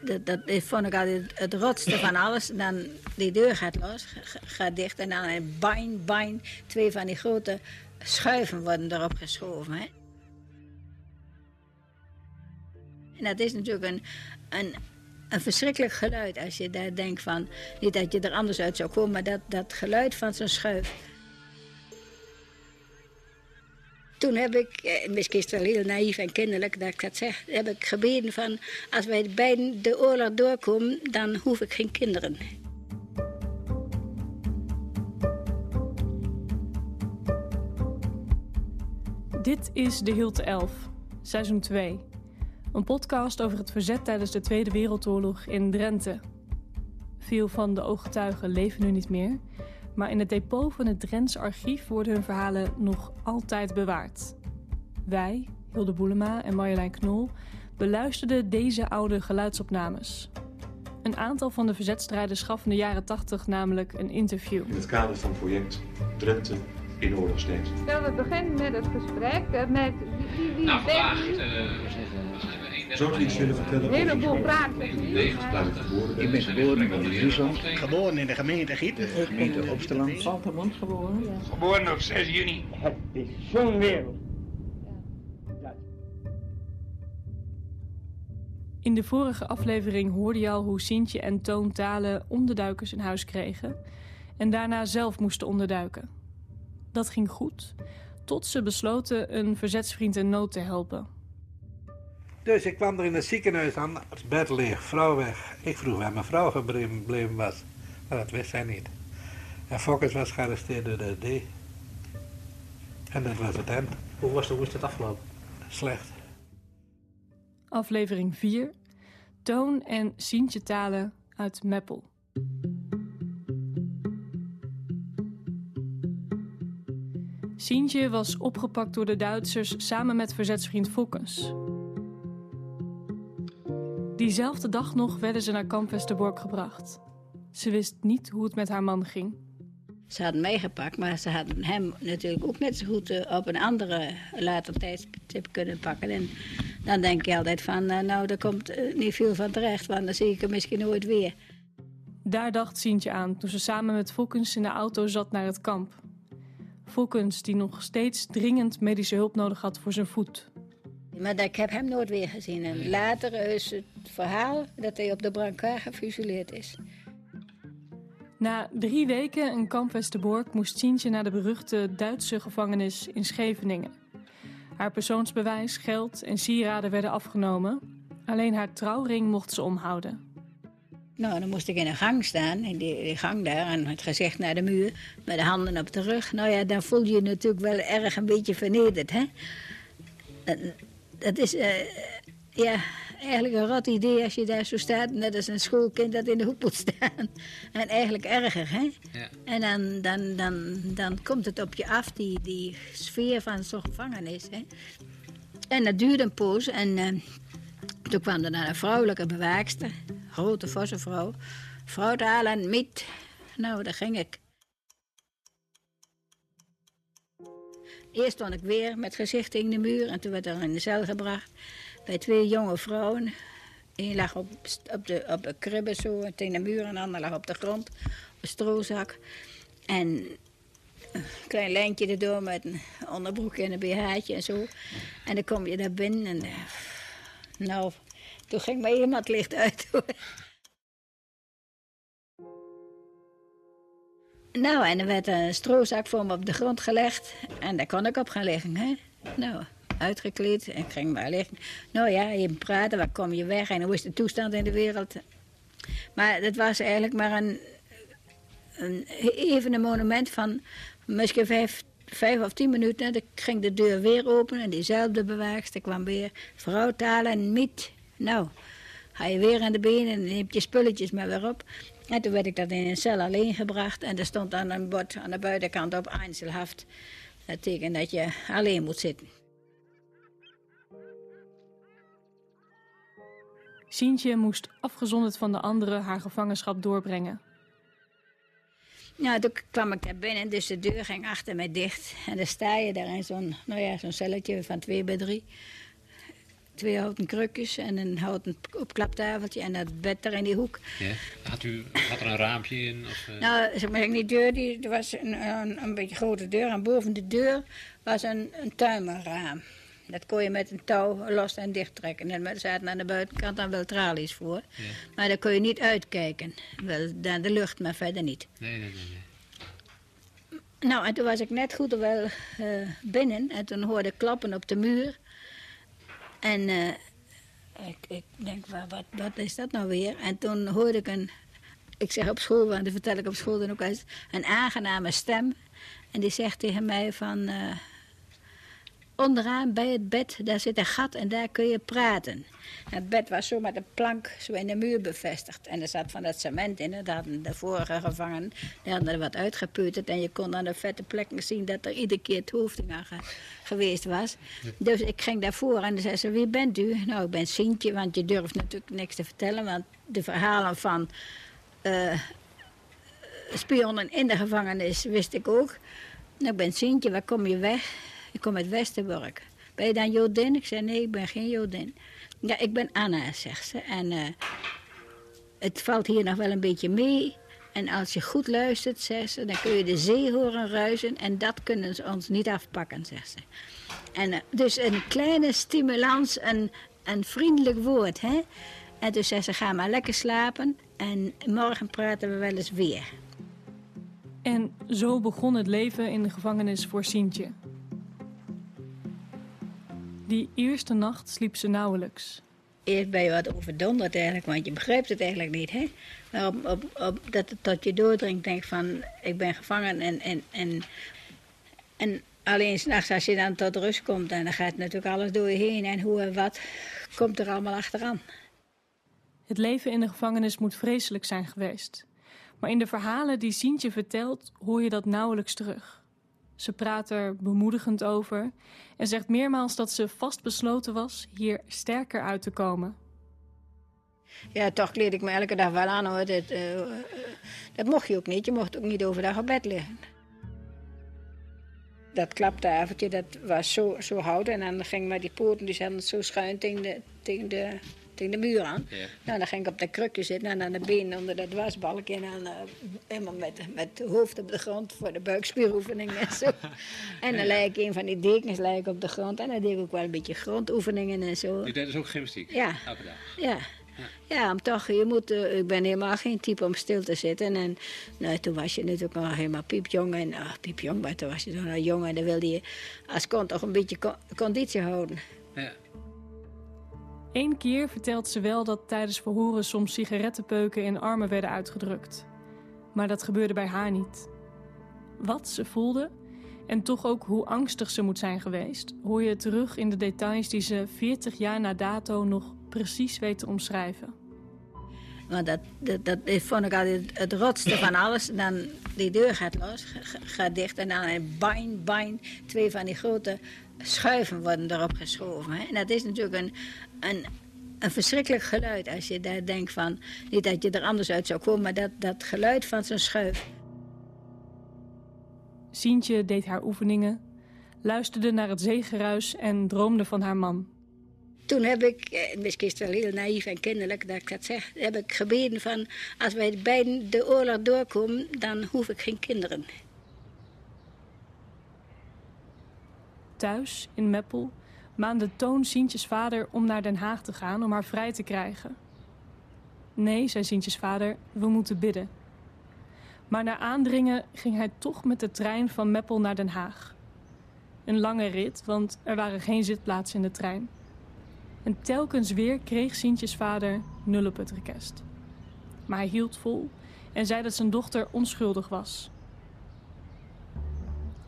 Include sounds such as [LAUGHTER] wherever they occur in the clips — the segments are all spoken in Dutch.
Dat, dat vond ik altijd het rotste van [COUGHS] alles. Dan die deur gaat los, gaat dicht en dan een bijn, bijn. Twee van die grote schuiven worden erop geschoven. Hè. En dat is natuurlijk een, een, een verschrikkelijk geluid als je daar denkt van... Niet dat je er anders uit zou komen, maar dat, dat geluid van zo'n schuif... Toen heb ik, eh, misschien is het wel heel naïef en kinderlijk dat ik dat zeg, heb ik gebeden van als wij bij de oorlog doorkomen, dan hoef ik geen kinderen. Dit is De Hilte 11, seizoen 2. Een podcast over het verzet tijdens de Tweede Wereldoorlog in Drenthe. Veel van de ooggetuigen leven nu niet meer, maar in het depot van het Drents archief worden hun verhalen nog altijd bewaard. Wij, Hilde Boelema en Marjolein Knol, beluisterden deze oude geluidsopnames. Een aantal van de verzetstrijders gaf in de jaren 80 namelijk een interview. In het kader van het project Drenthe in oorlogsdienst. Zullen we beginnen met het gesprek eh, met Nou, vandaag uh, Zou ik iets willen vertellen? Een heleboel. Waar ik geboren ben? Ik ben geboren in Friesland. Geboren in de gemeente Gieten. Gemeente Opsteland. Zaltermond geboren. Geboren op 6 juni. Het is zo'n wereld. In de vorige aflevering hoorde je al hoe Sintje en Toon Talen onderduikers in huis kregen en daarna zelf moesten onderduiken. Dat ging goed, tot ze besloten een verzetsvriend in nood te helpen. Dus ik kwam er in het ziekenhuis aan, het bed leeg, vrouw weg. Ik vroeg waar mijn vrouw gebleven was, maar dat wist zij niet. En Fokkers was gearresteerd door de D. En dat was het eind. Hoe was, hoe is het afgelopen? Slecht. Aflevering 4. Toon en Sientje Talen uit Meppel. Sientje was opgepakt door de Duitsers samen met verzetsvriend Fokkens. Diezelfde dag nog werden ze naar kamp Westerbork gebracht. Ze wist niet hoe het met haar man ging. Ze hadden mij gepakt, maar ze hadden hem natuurlijk ook net zo goed eh, op een andere later tijdstip kunnen pakken. En dan denk je altijd van, eh, nou, er komt eh, niet veel van terecht, want dan zie ik hem misschien nooit weer. Daar dacht Sientje aan toen ze samen met Fokkens in de auto zat naar het kamp. Fokkens, die nog steeds dringend medische hulp nodig had voor zijn voet. Maar dat- ik heb hem nooit weer gezien. En later is het verhaal dat hij op de brancard gefusilleerd is. Na drie weken in kamp Westerbork moest Sientje naar de beruchte Duitse gevangenis in Scheveningen. Haar persoonsbewijs, geld en sieraden werden afgenomen. Alleen haar trouwring mocht ze omhouden. Nou, dan moest ik in een gang staan, in die, die gang daar, en het gezicht naar de muur, met de handen op de rug. Nou ja, dan voel je je natuurlijk wel erg een beetje vernederd, hè? Dat, dat is, eh, ja, eigenlijk een rot idee als je daar zo staat, net als een schoolkind dat in de hoek moet staan. En eigenlijk erger, hè? Ja. En dan, dan, dan, dan komt het op je af, die, die sfeer van zo'n gevangenis, hè? En dat duurde een poos en... eh, toen kwam er naar een vrouwelijke bewaakster, grote forse vrouw. Vrouw halen. Nou, daar ging ik. Eerst stond ik weer met gezicht tegen de muur en toen werd er in de cel gebracht bij twee jonge vrouwen. Eén lag op, op, de, op de kribbe zo tegen de muur en de ander lag op de grond, een stroozak. En een klein lijntje erdoor met een onderbroekje en een BH'tje en zo. En dan kom je daar binnen en... eh, nou, toen ging mij helemaal het licht uit. Nou, en er werd een stroozak voor me op de grond gelegd. En daar kon ik op gaan liggen, hè. Nou, uitgekleed en ging maar liggen. Nou ja, even praten, waar kom je weg en hoe is de toestand in de wereld? Maar dat was eigenlijk maar een, een even een monument van misschien vijf, vijf of tien minuten. Dan ging de deur weer open en diezelfde bewaakster kwam weer. Vrouw talen en miet. Nou, ga je weer aan de benen en neemt je spulletjes maar weer op. En toen werd ik dat in een cel alleen gebracht. En er stond dan een bord aan de buitenkant op Einzelhaft. Dat betekent dat je alleen moet zitten. Sientje moest afgezonderd van de anderen haar gevangenschap doorbrengen. Nou, toen kwam ik daar binnen, dus de deur ging achter mij dicht. En dan sta je daar in zo'n nou ja, zo'n celletje van twee bij drie. Twee houten krukjes en een houten opklaptafeltje en dat bed daar in die hoek. Ja. Had u had er een raampje in? Of, uh... Nou, zeg maar, die deur, die, er was een, een, een beetje grote deur en boven de deur was een, een tuimerraam. Dat kon je met een touw los en dicht trekken. En er zaten aan de buitenkant dan wel tralies voor. Ja. Maar daar kon je niet uitkijken. Wel naar de lucht, maar verder niet. Nee, nee, nee. nee. Nou, en toen was ik net goed wel uh, binnen. En toen hoorde ik klappen op de muur. En uh, ik, ik denk, wat, wat is dat nou weer? En toen hoorde ik een... Ik zeg op school, want dat vertel ik op school dan ook eens... een aangename stem. En die zegt tegen mij van... Uh, onderaan bij het bed, daar zit een gat en daar kun je praten. Het bed was zo met een plank zo in de muur bevestigd. En er zat van dat cement in. Dat hadden de vorige gevangenen die hadden er wat uitgepeuterd. En je kon aan de vette plekken zien dat er iedere keer het hoofding aan ge geweest was. Ja. Dus ik ging daarvoor en zei ze, wie bent u? Nou, ik ben Sintje, want je durft natuurlijk niks te vertellen. Want de verhalen van uh, spionnen in de gevangenis wist ik ook. Nou, ik ben Sintje, waar kom je weg? Ik kom uit Westerbork. Ben je dan Jodin? Ik zei, nee, ik ben geen Jodin. Ja, ik ben Anna, zegt ze. En uh, het valt hier nog wel een beetje mee. En als je goed luistert, zegt ze, dan kun je de zee horen ruisen. En dat kunnen ze ons niet afpakken, zegt ze. En uh, dus een kleine stimulans, een, een vriendelijk woord, hè. En toen zei ze, ga maar lekker slapen. En morgen praten we wel eens weer. En zo begon het leven in de gevangenis voor Sientje. Die eerste nacht sliep ze nauwelijks. Eerst ben je wat overdonderd eigenlijk, want je begrijpt het eigenlijk niet. Hè? Maar op, op, op, dat het tot je doordringt, denk van, ik ben gevangen en... en, en, en alleen s'nachts als je dan tot rust komt, dan gaat natuurlijk alles door je heen. En hoe en wat komt er allemaal achteraan. Het leven in de gevangenis moet vreselijk zijn geweest. Maar in de verhalen die Sientje vertelt, hoor je dat nauwelijks terug. Ze praat er bemoedigend over en zegt meermaals dat ze vastbesloten was hier sterker uit te komen. Ja, toch kleed ik me elke dag wel aan hoor. Dat, uh, dat mocht je ook niet. Je mocht ook niet overdag op bed liggen. Dat klaptafeltje, dat was zo, zo houten. En dan ging maar die poorten, die zaten zo schuin de, tegen de tegen de muur aan. Nou, dan ging ik op dat krukje zitten en aan de benen onder dat wasbalkje. En dan uh, helemaal met, met het hoofd op de grond voor de buikspieroefeningen en zo. [LAUGHS] en dan ja. lijk ik een van die dekens lijk op de grond. En dan deed ik ook wel een beetje grondoefeningen en zo. Je deed dus ook gymnastiek? Ja. Elke dag? Ja. Ja. ja, om toch, je moet, uh, ik ben helemaal geen type om stil te zitten. En nou, toen was je natuurlijk nog helemaal piepjong. En uh, piepjong, maar toen was je nog jong. En dan wilde je als kon toch een beetje co conditie houden. Ja. Eén keer vertelt ze wel dat tijdens verhoren soms sigarettenpeuken in armen werden uitgedrukt. Maar dat gebeurde bij haar niet. Wat ze voelde en toch ook hoe angstig ze moet zijn geweest, hoor je terug in de details die ze 40 jaar na dato nog precies weet te omschrijven. Want dat, dat, dat vond ik altijd het rotste van alles. Dan die deur gaat los, gaat dicht en dan een bijn, twee van die grote schuiven worden erop geschoven. En dat is natuurlijk een, een, een verschrikkelijk geluid als je daar denkt van... niet dat je er anders uit zou komen, maar dat, dat geluid van zo'n schuif. Sientje deed haar oefeningen, luisterde naar het zeegeruis en droomde van haar man. Toen heb ik, eh, misschien is het wel heel naïef en kinderlijk dat ik dat zeg... heb ik gebeden van, als wij beiden de oorlog doorkomen, dan hoef ik geen kinderen. Thuis, in Meppel, maande Toon Sientjes vader om naar Den Haag te gaan om haar vrij te krijgen. Nee, zei Sientjes vader, we moeten bidden. Maar na aandringen ging hij toch met de trein van Meppel naar Den Haag. Een lange rit, want er waren geen zitplaatsen in de trein. En telkens weer kreeg Sientjes vader nul op het request. Maar hij hield vol en zei dat zijn dochter onschuldig was.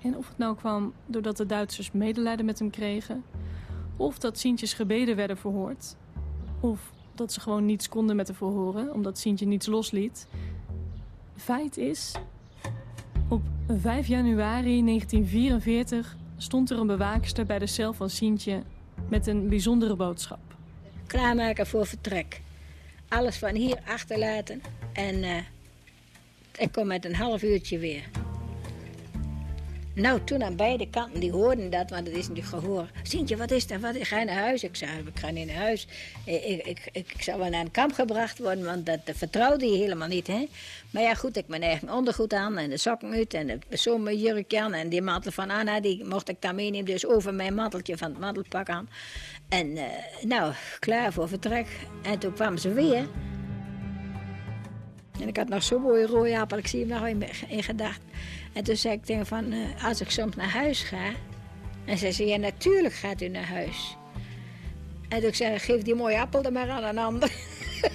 En of het nou kwam doordat de Duitsers medelijden met hem kregen, of dat Sientjes gebeden werden verhoord, of dat ze gewoon niets konden met de verhoren omdat Sientje niets losliet. Feit is, op 5 januari 1944 stond er een bewaakster bij de cel van Sientje met een bijzondere boodschap. Klaarmaken voor vertrek. Alles van hier achterlaten en uh, ik kom met een half uurtje weer. Nou, toen aan beide kanten, die hoorden dat, want het is natuurlijk gehoor. Sintje, wat is dat? Wat, ga je naar huis? Ik zei, ik ga niet naar huis. Ik, ik, ik, ik zou wel naar een kamp gebracht worden, want dat, vertrouwde je helemaal niet. Hè? Maar ja, goed, ik mijn eigen ondergoed aan en de sokken uit en de zomerjurkje aan. En die mantel van Anna, die mocht ik dan meenemen. Dus over mijn manteltje van het mantelpak aan. En uh, nou, klaar voor vertrek. En toen kwamen ze weer. En ik had nog zo'n mooie rode appel, ik zie hem nog in, in gedachten. En toen zei ik tegen van, uh, als ik soms naar huis ga... En zei, ja, natuurlijk gaat u naar huis. En toen zei geef die mooie appel dan maar aan een ander.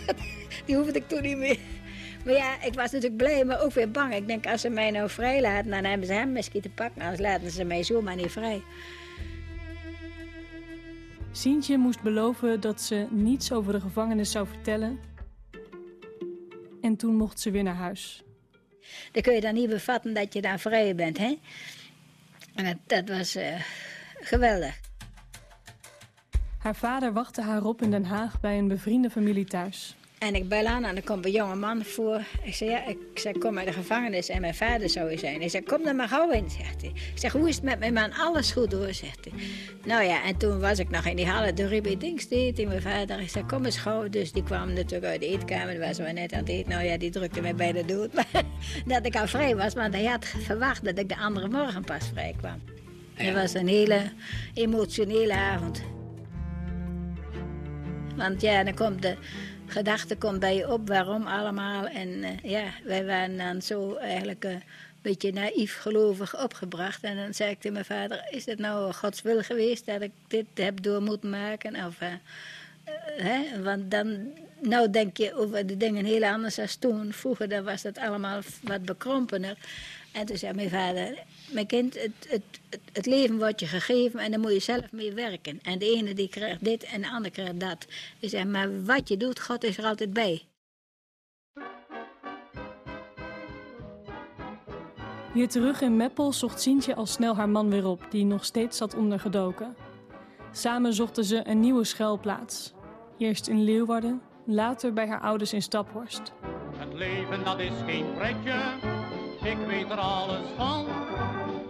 [LAUGHS] die hoefde ik toen niet meer. Maar ja, ik was natuurlijk blij, maar ook weer bang. Ik denk, als ze mij nou vrij laten, dan hebben ze hem misschien te pakken. Anders laten ze mij zomaar niet vrij. Sientje moest beloven dat ze niets over de gevangenis zou vertellen. En toen mocht ze weer naar huis. Dan kun je dan niet bevatten dat je daar vrij bent, hè? En dat, dat was uh, geweldig. Haar vader wachtte haar op in Den Haag bij een bevriende familie thuis. En ik bel aan en er komt een jonge man voor. Ik zei, ja, ik zei, kom uit de gevangenis en mijn vader zou je zijn. Hij zei, kom er maar gauw in, zegt hij. Ik zeg, hoe is het met mijn man? Alles goed hoor, zegt hij. Nou ja, en toen was ik nog in die halle, de riep Dings tegen mijn vader. Ik zei, kom eens gauw. Dus die kwam natuurlijk uit de eetkamer, waar ze net aan het eten. Nou ja, die drukte mij bijna dood. [LAUGHS] Maar dat ik al vrij was, want hij had verwacht dat ik de andere morgen pas vrij kwam. Het was een hele emotionele avond. Want ja, dan komt de gedachte komt bij je op waarom allemaal. En uh, ja, wij waren dan zo eigenlijk een beetje naïef gelovig opgebracht. En dan zei ik tegen mijn vader, is het nou Gods wil geweest dat ik dit heb door moeten maken? Of, uh, hè? Want dan, nou denk je over de dingen heel anders als toen. Vroeger dan was dat allemaal wat bekrompener. En toen zei mijn vader, mijn kind, het, het, het, het, leven wordt je gegeven en daar moet je zelf mee werken. En de ene die krijgt dit en de andere krijgt dat. Ik zeg, maar wat je doet, God is er altijd bij. Weer terug in Meppel zocht Sientje al snel haar man weer op, die nog steeds zat ondergedoken. Samen zochten ze een nieuwe schuilplaats. Eerst in Leeuwarden, later bij haar ouders in Staphorst. Het leven dat is geen pretje, ik weet er alles van.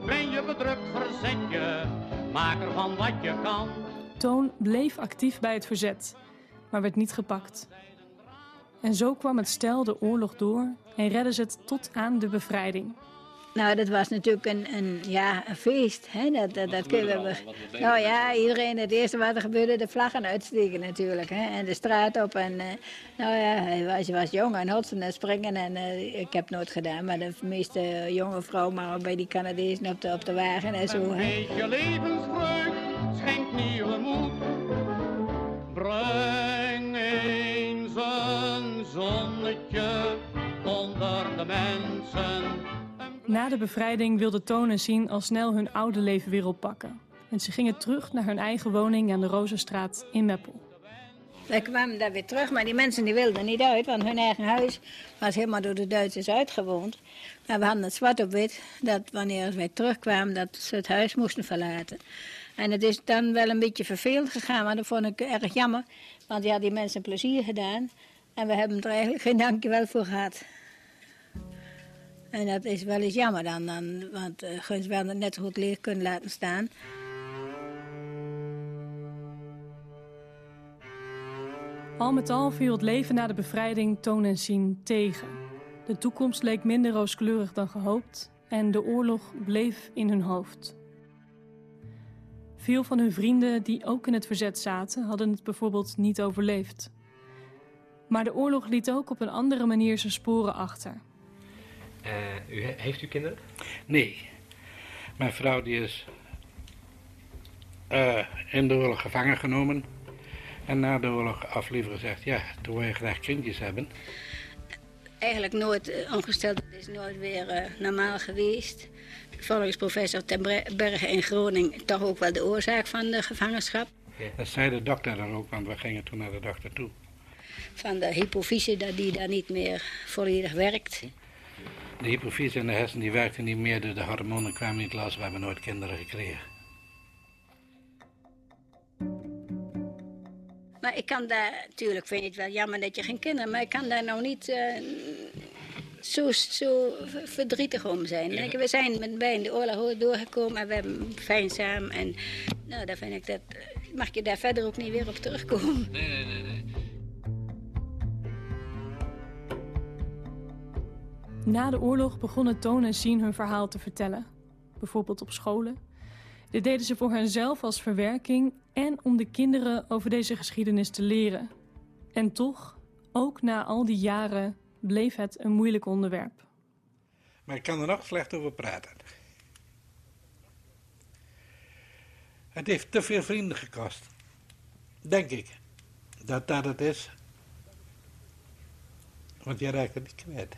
Ben je bedrukt, verzet je, maak ervan wat je kan. Toon bleef actief bij het verzet, maar werd niet gepakt. En zo kwam het stel de oorlog door en redden ze het tot aan de bevrijding. Nou, dat was natuurlijk een, een, ja, een feest. Hè? Dat, dat, dat kunnen we... Nou ja, iedereen, het eerste wat er gebeurde, de vlaggen uitsteken natuurlijk. Hè? En de straat op. En uh, nou ja, hij was, was jong en hotsen en springen. En uh, ik heb het nooit gedaan, maar de meeste jonge vrouwen maar bij die Canadezen op de, op de wagen en zo. Een beetje levensvreugd schenkt nieuwe moed. Breng eens een zonnetje onder de mensen. Na de bevrijding wilde Toon en Sien al snel hun oude leven weer oppakken. En ze gingen terug naar hun eigen woning aan de Rozenstraat in Meppel. Wij kwamen daar weer terug, maar die mensen die wilden niet uit, want hun eigen huis was helemaal door de Duitsers uitgewoond. Maar we hadden het zwart op wit, dat wanneer wij terugkwamen, dat ze het huis moesten verlaten. En het is dan wel een beetje vervelend gegaan, maar dat vond ik erg jammer, want ja, die mensen plezier gedaan. En we hebben er eigenlijk geen dankjewel voor gehad. En dat is wel eens jammer dan, dan want uh, Guns wel net goed leer kunnen laten staan. Al met al viel het leven na de bevrijding Toon en Sien tegen. De toekomst leek minder rooskleurig dan gehoopt en de oorlog bleef in hun hoofd. Veel van hun vrienden die ook in het verzet zaten, hadden het bijvoorbeeld niet overleefd. Maar de oorlog liet ook op een andere manier zijn sporen achter. Uh, u, heeft u kinderen? Nee. Mijn vrouw die is uh, in de oorlog gevangen genomen. En na de oorlog af liever gezegd, ja, toen wil je graag kindjes hebben. Eigenlijk nooit uh, ongesteld, het is nooit weer uh, normaal geweest. Volgens professor ten Berge in Groningen toch ook wel de oorzaak van de gevangenschap. Ja. Dat zei de dokter dan ook, want we gingen toen naar de dokter toe. Van de hypofyse, dat die daar niet meer volledig werkt. De hypofyse en de hersenen die werkten niet meer, dus de hormonen kwamen niet los. We hebben nooit kinderen gekregen. Maar ik kan daar, natuurlijk vind ik het wel jammer dat je geen kinderen, maar ik kan daar nou niet uh, zo, zo verdrietig om zijn. We zijn met bij de oorlog doorgekomen en we hebben fijn samen. En nou, daar vind ik dat, mag je daar verder ook niet weer op terugkomen. Nee, nee, nee. nee. Na de oorlog begonnen Toon en Sien hun verhaal te vertellen. Bijvoorbeeld op scholen. Dit deden ze voor henzelf als verwerking en om de kinderen over deze geschiedenis te leren. En toch, ook na al die jaren, bleef het een moeilijk onderwerp. Maar ik kan er nog slecht over praten. Het heeft te veel vrienden gekost. Denk ik. Dat dat het is. Want je raakt het niet kwijt.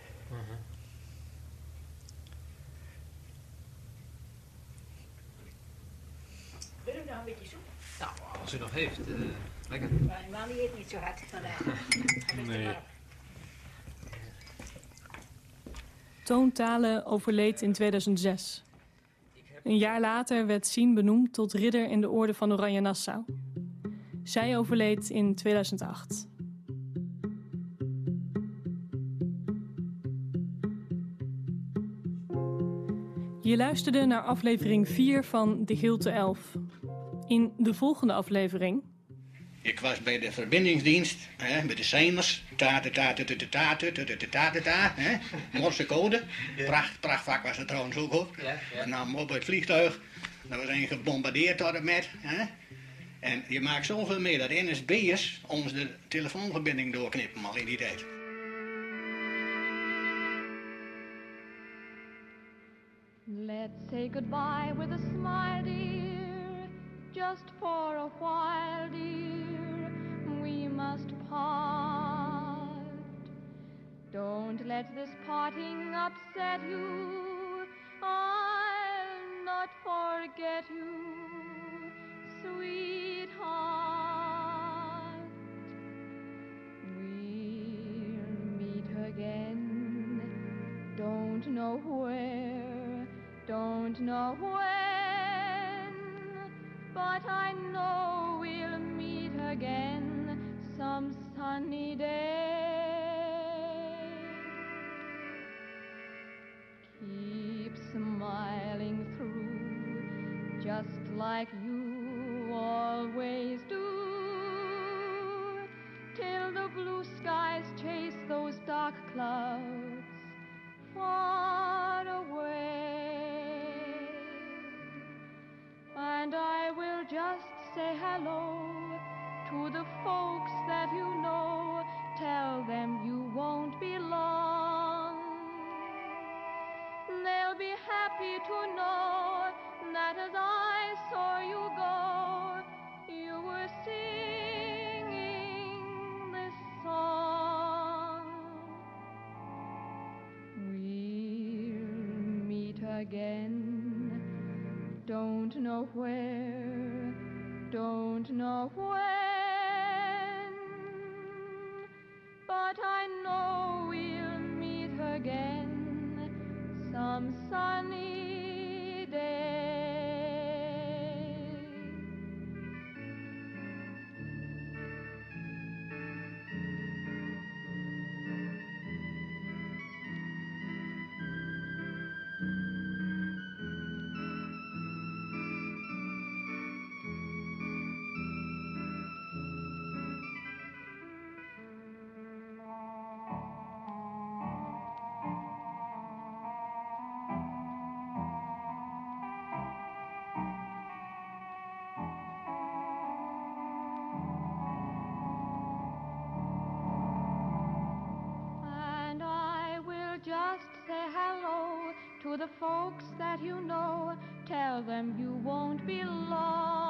Wil u nog een beetje soep? Nou, als u nog heeft, eh, lekker. Maar die man die eet niet zo hard vandaag. [LAUGHS] Nee. Toon Talen overleed in 2006. Een jaar later werd Sien benoemd tot ridder in de Orde van Oranje Nassau. Zij overleed in 2008. Je luisterde naar aflevering 4 van De Gilte 11. In de volgende aflevering Ik was bij de verbindingsdienst, hè, met de seiners. Ta ta ta ta ta ta ta ta ta ta hè. Morse code. Pracht, prachtvak was het trouwens ook hoor. Ja, ja. Namen op het vliegtuig. Dat was een gebombardeerd tot en met. Hè. En je maakt zoveel mee dat NSB'ers ons de telefoonverbinding doorknippen al in die tijd. Let's say goodbye with a smile, dear. Just for a while, dear. We must part. Don't let this parting upset you. I'll not forget you, sweetheart. We'll meet again. Don't know where, don't know when, but I know we'll meet again some sunny day. Keep smiling through, just like you always do, till the blue skies chase those dark clouds far away. Say hello to the folks that you know. Tell them you won't be long. They'll be happy to know that as I saw you go, you were singing this song. We'll meet again. Don't know where, don't know when, the folks that you know, tell them you won't be long.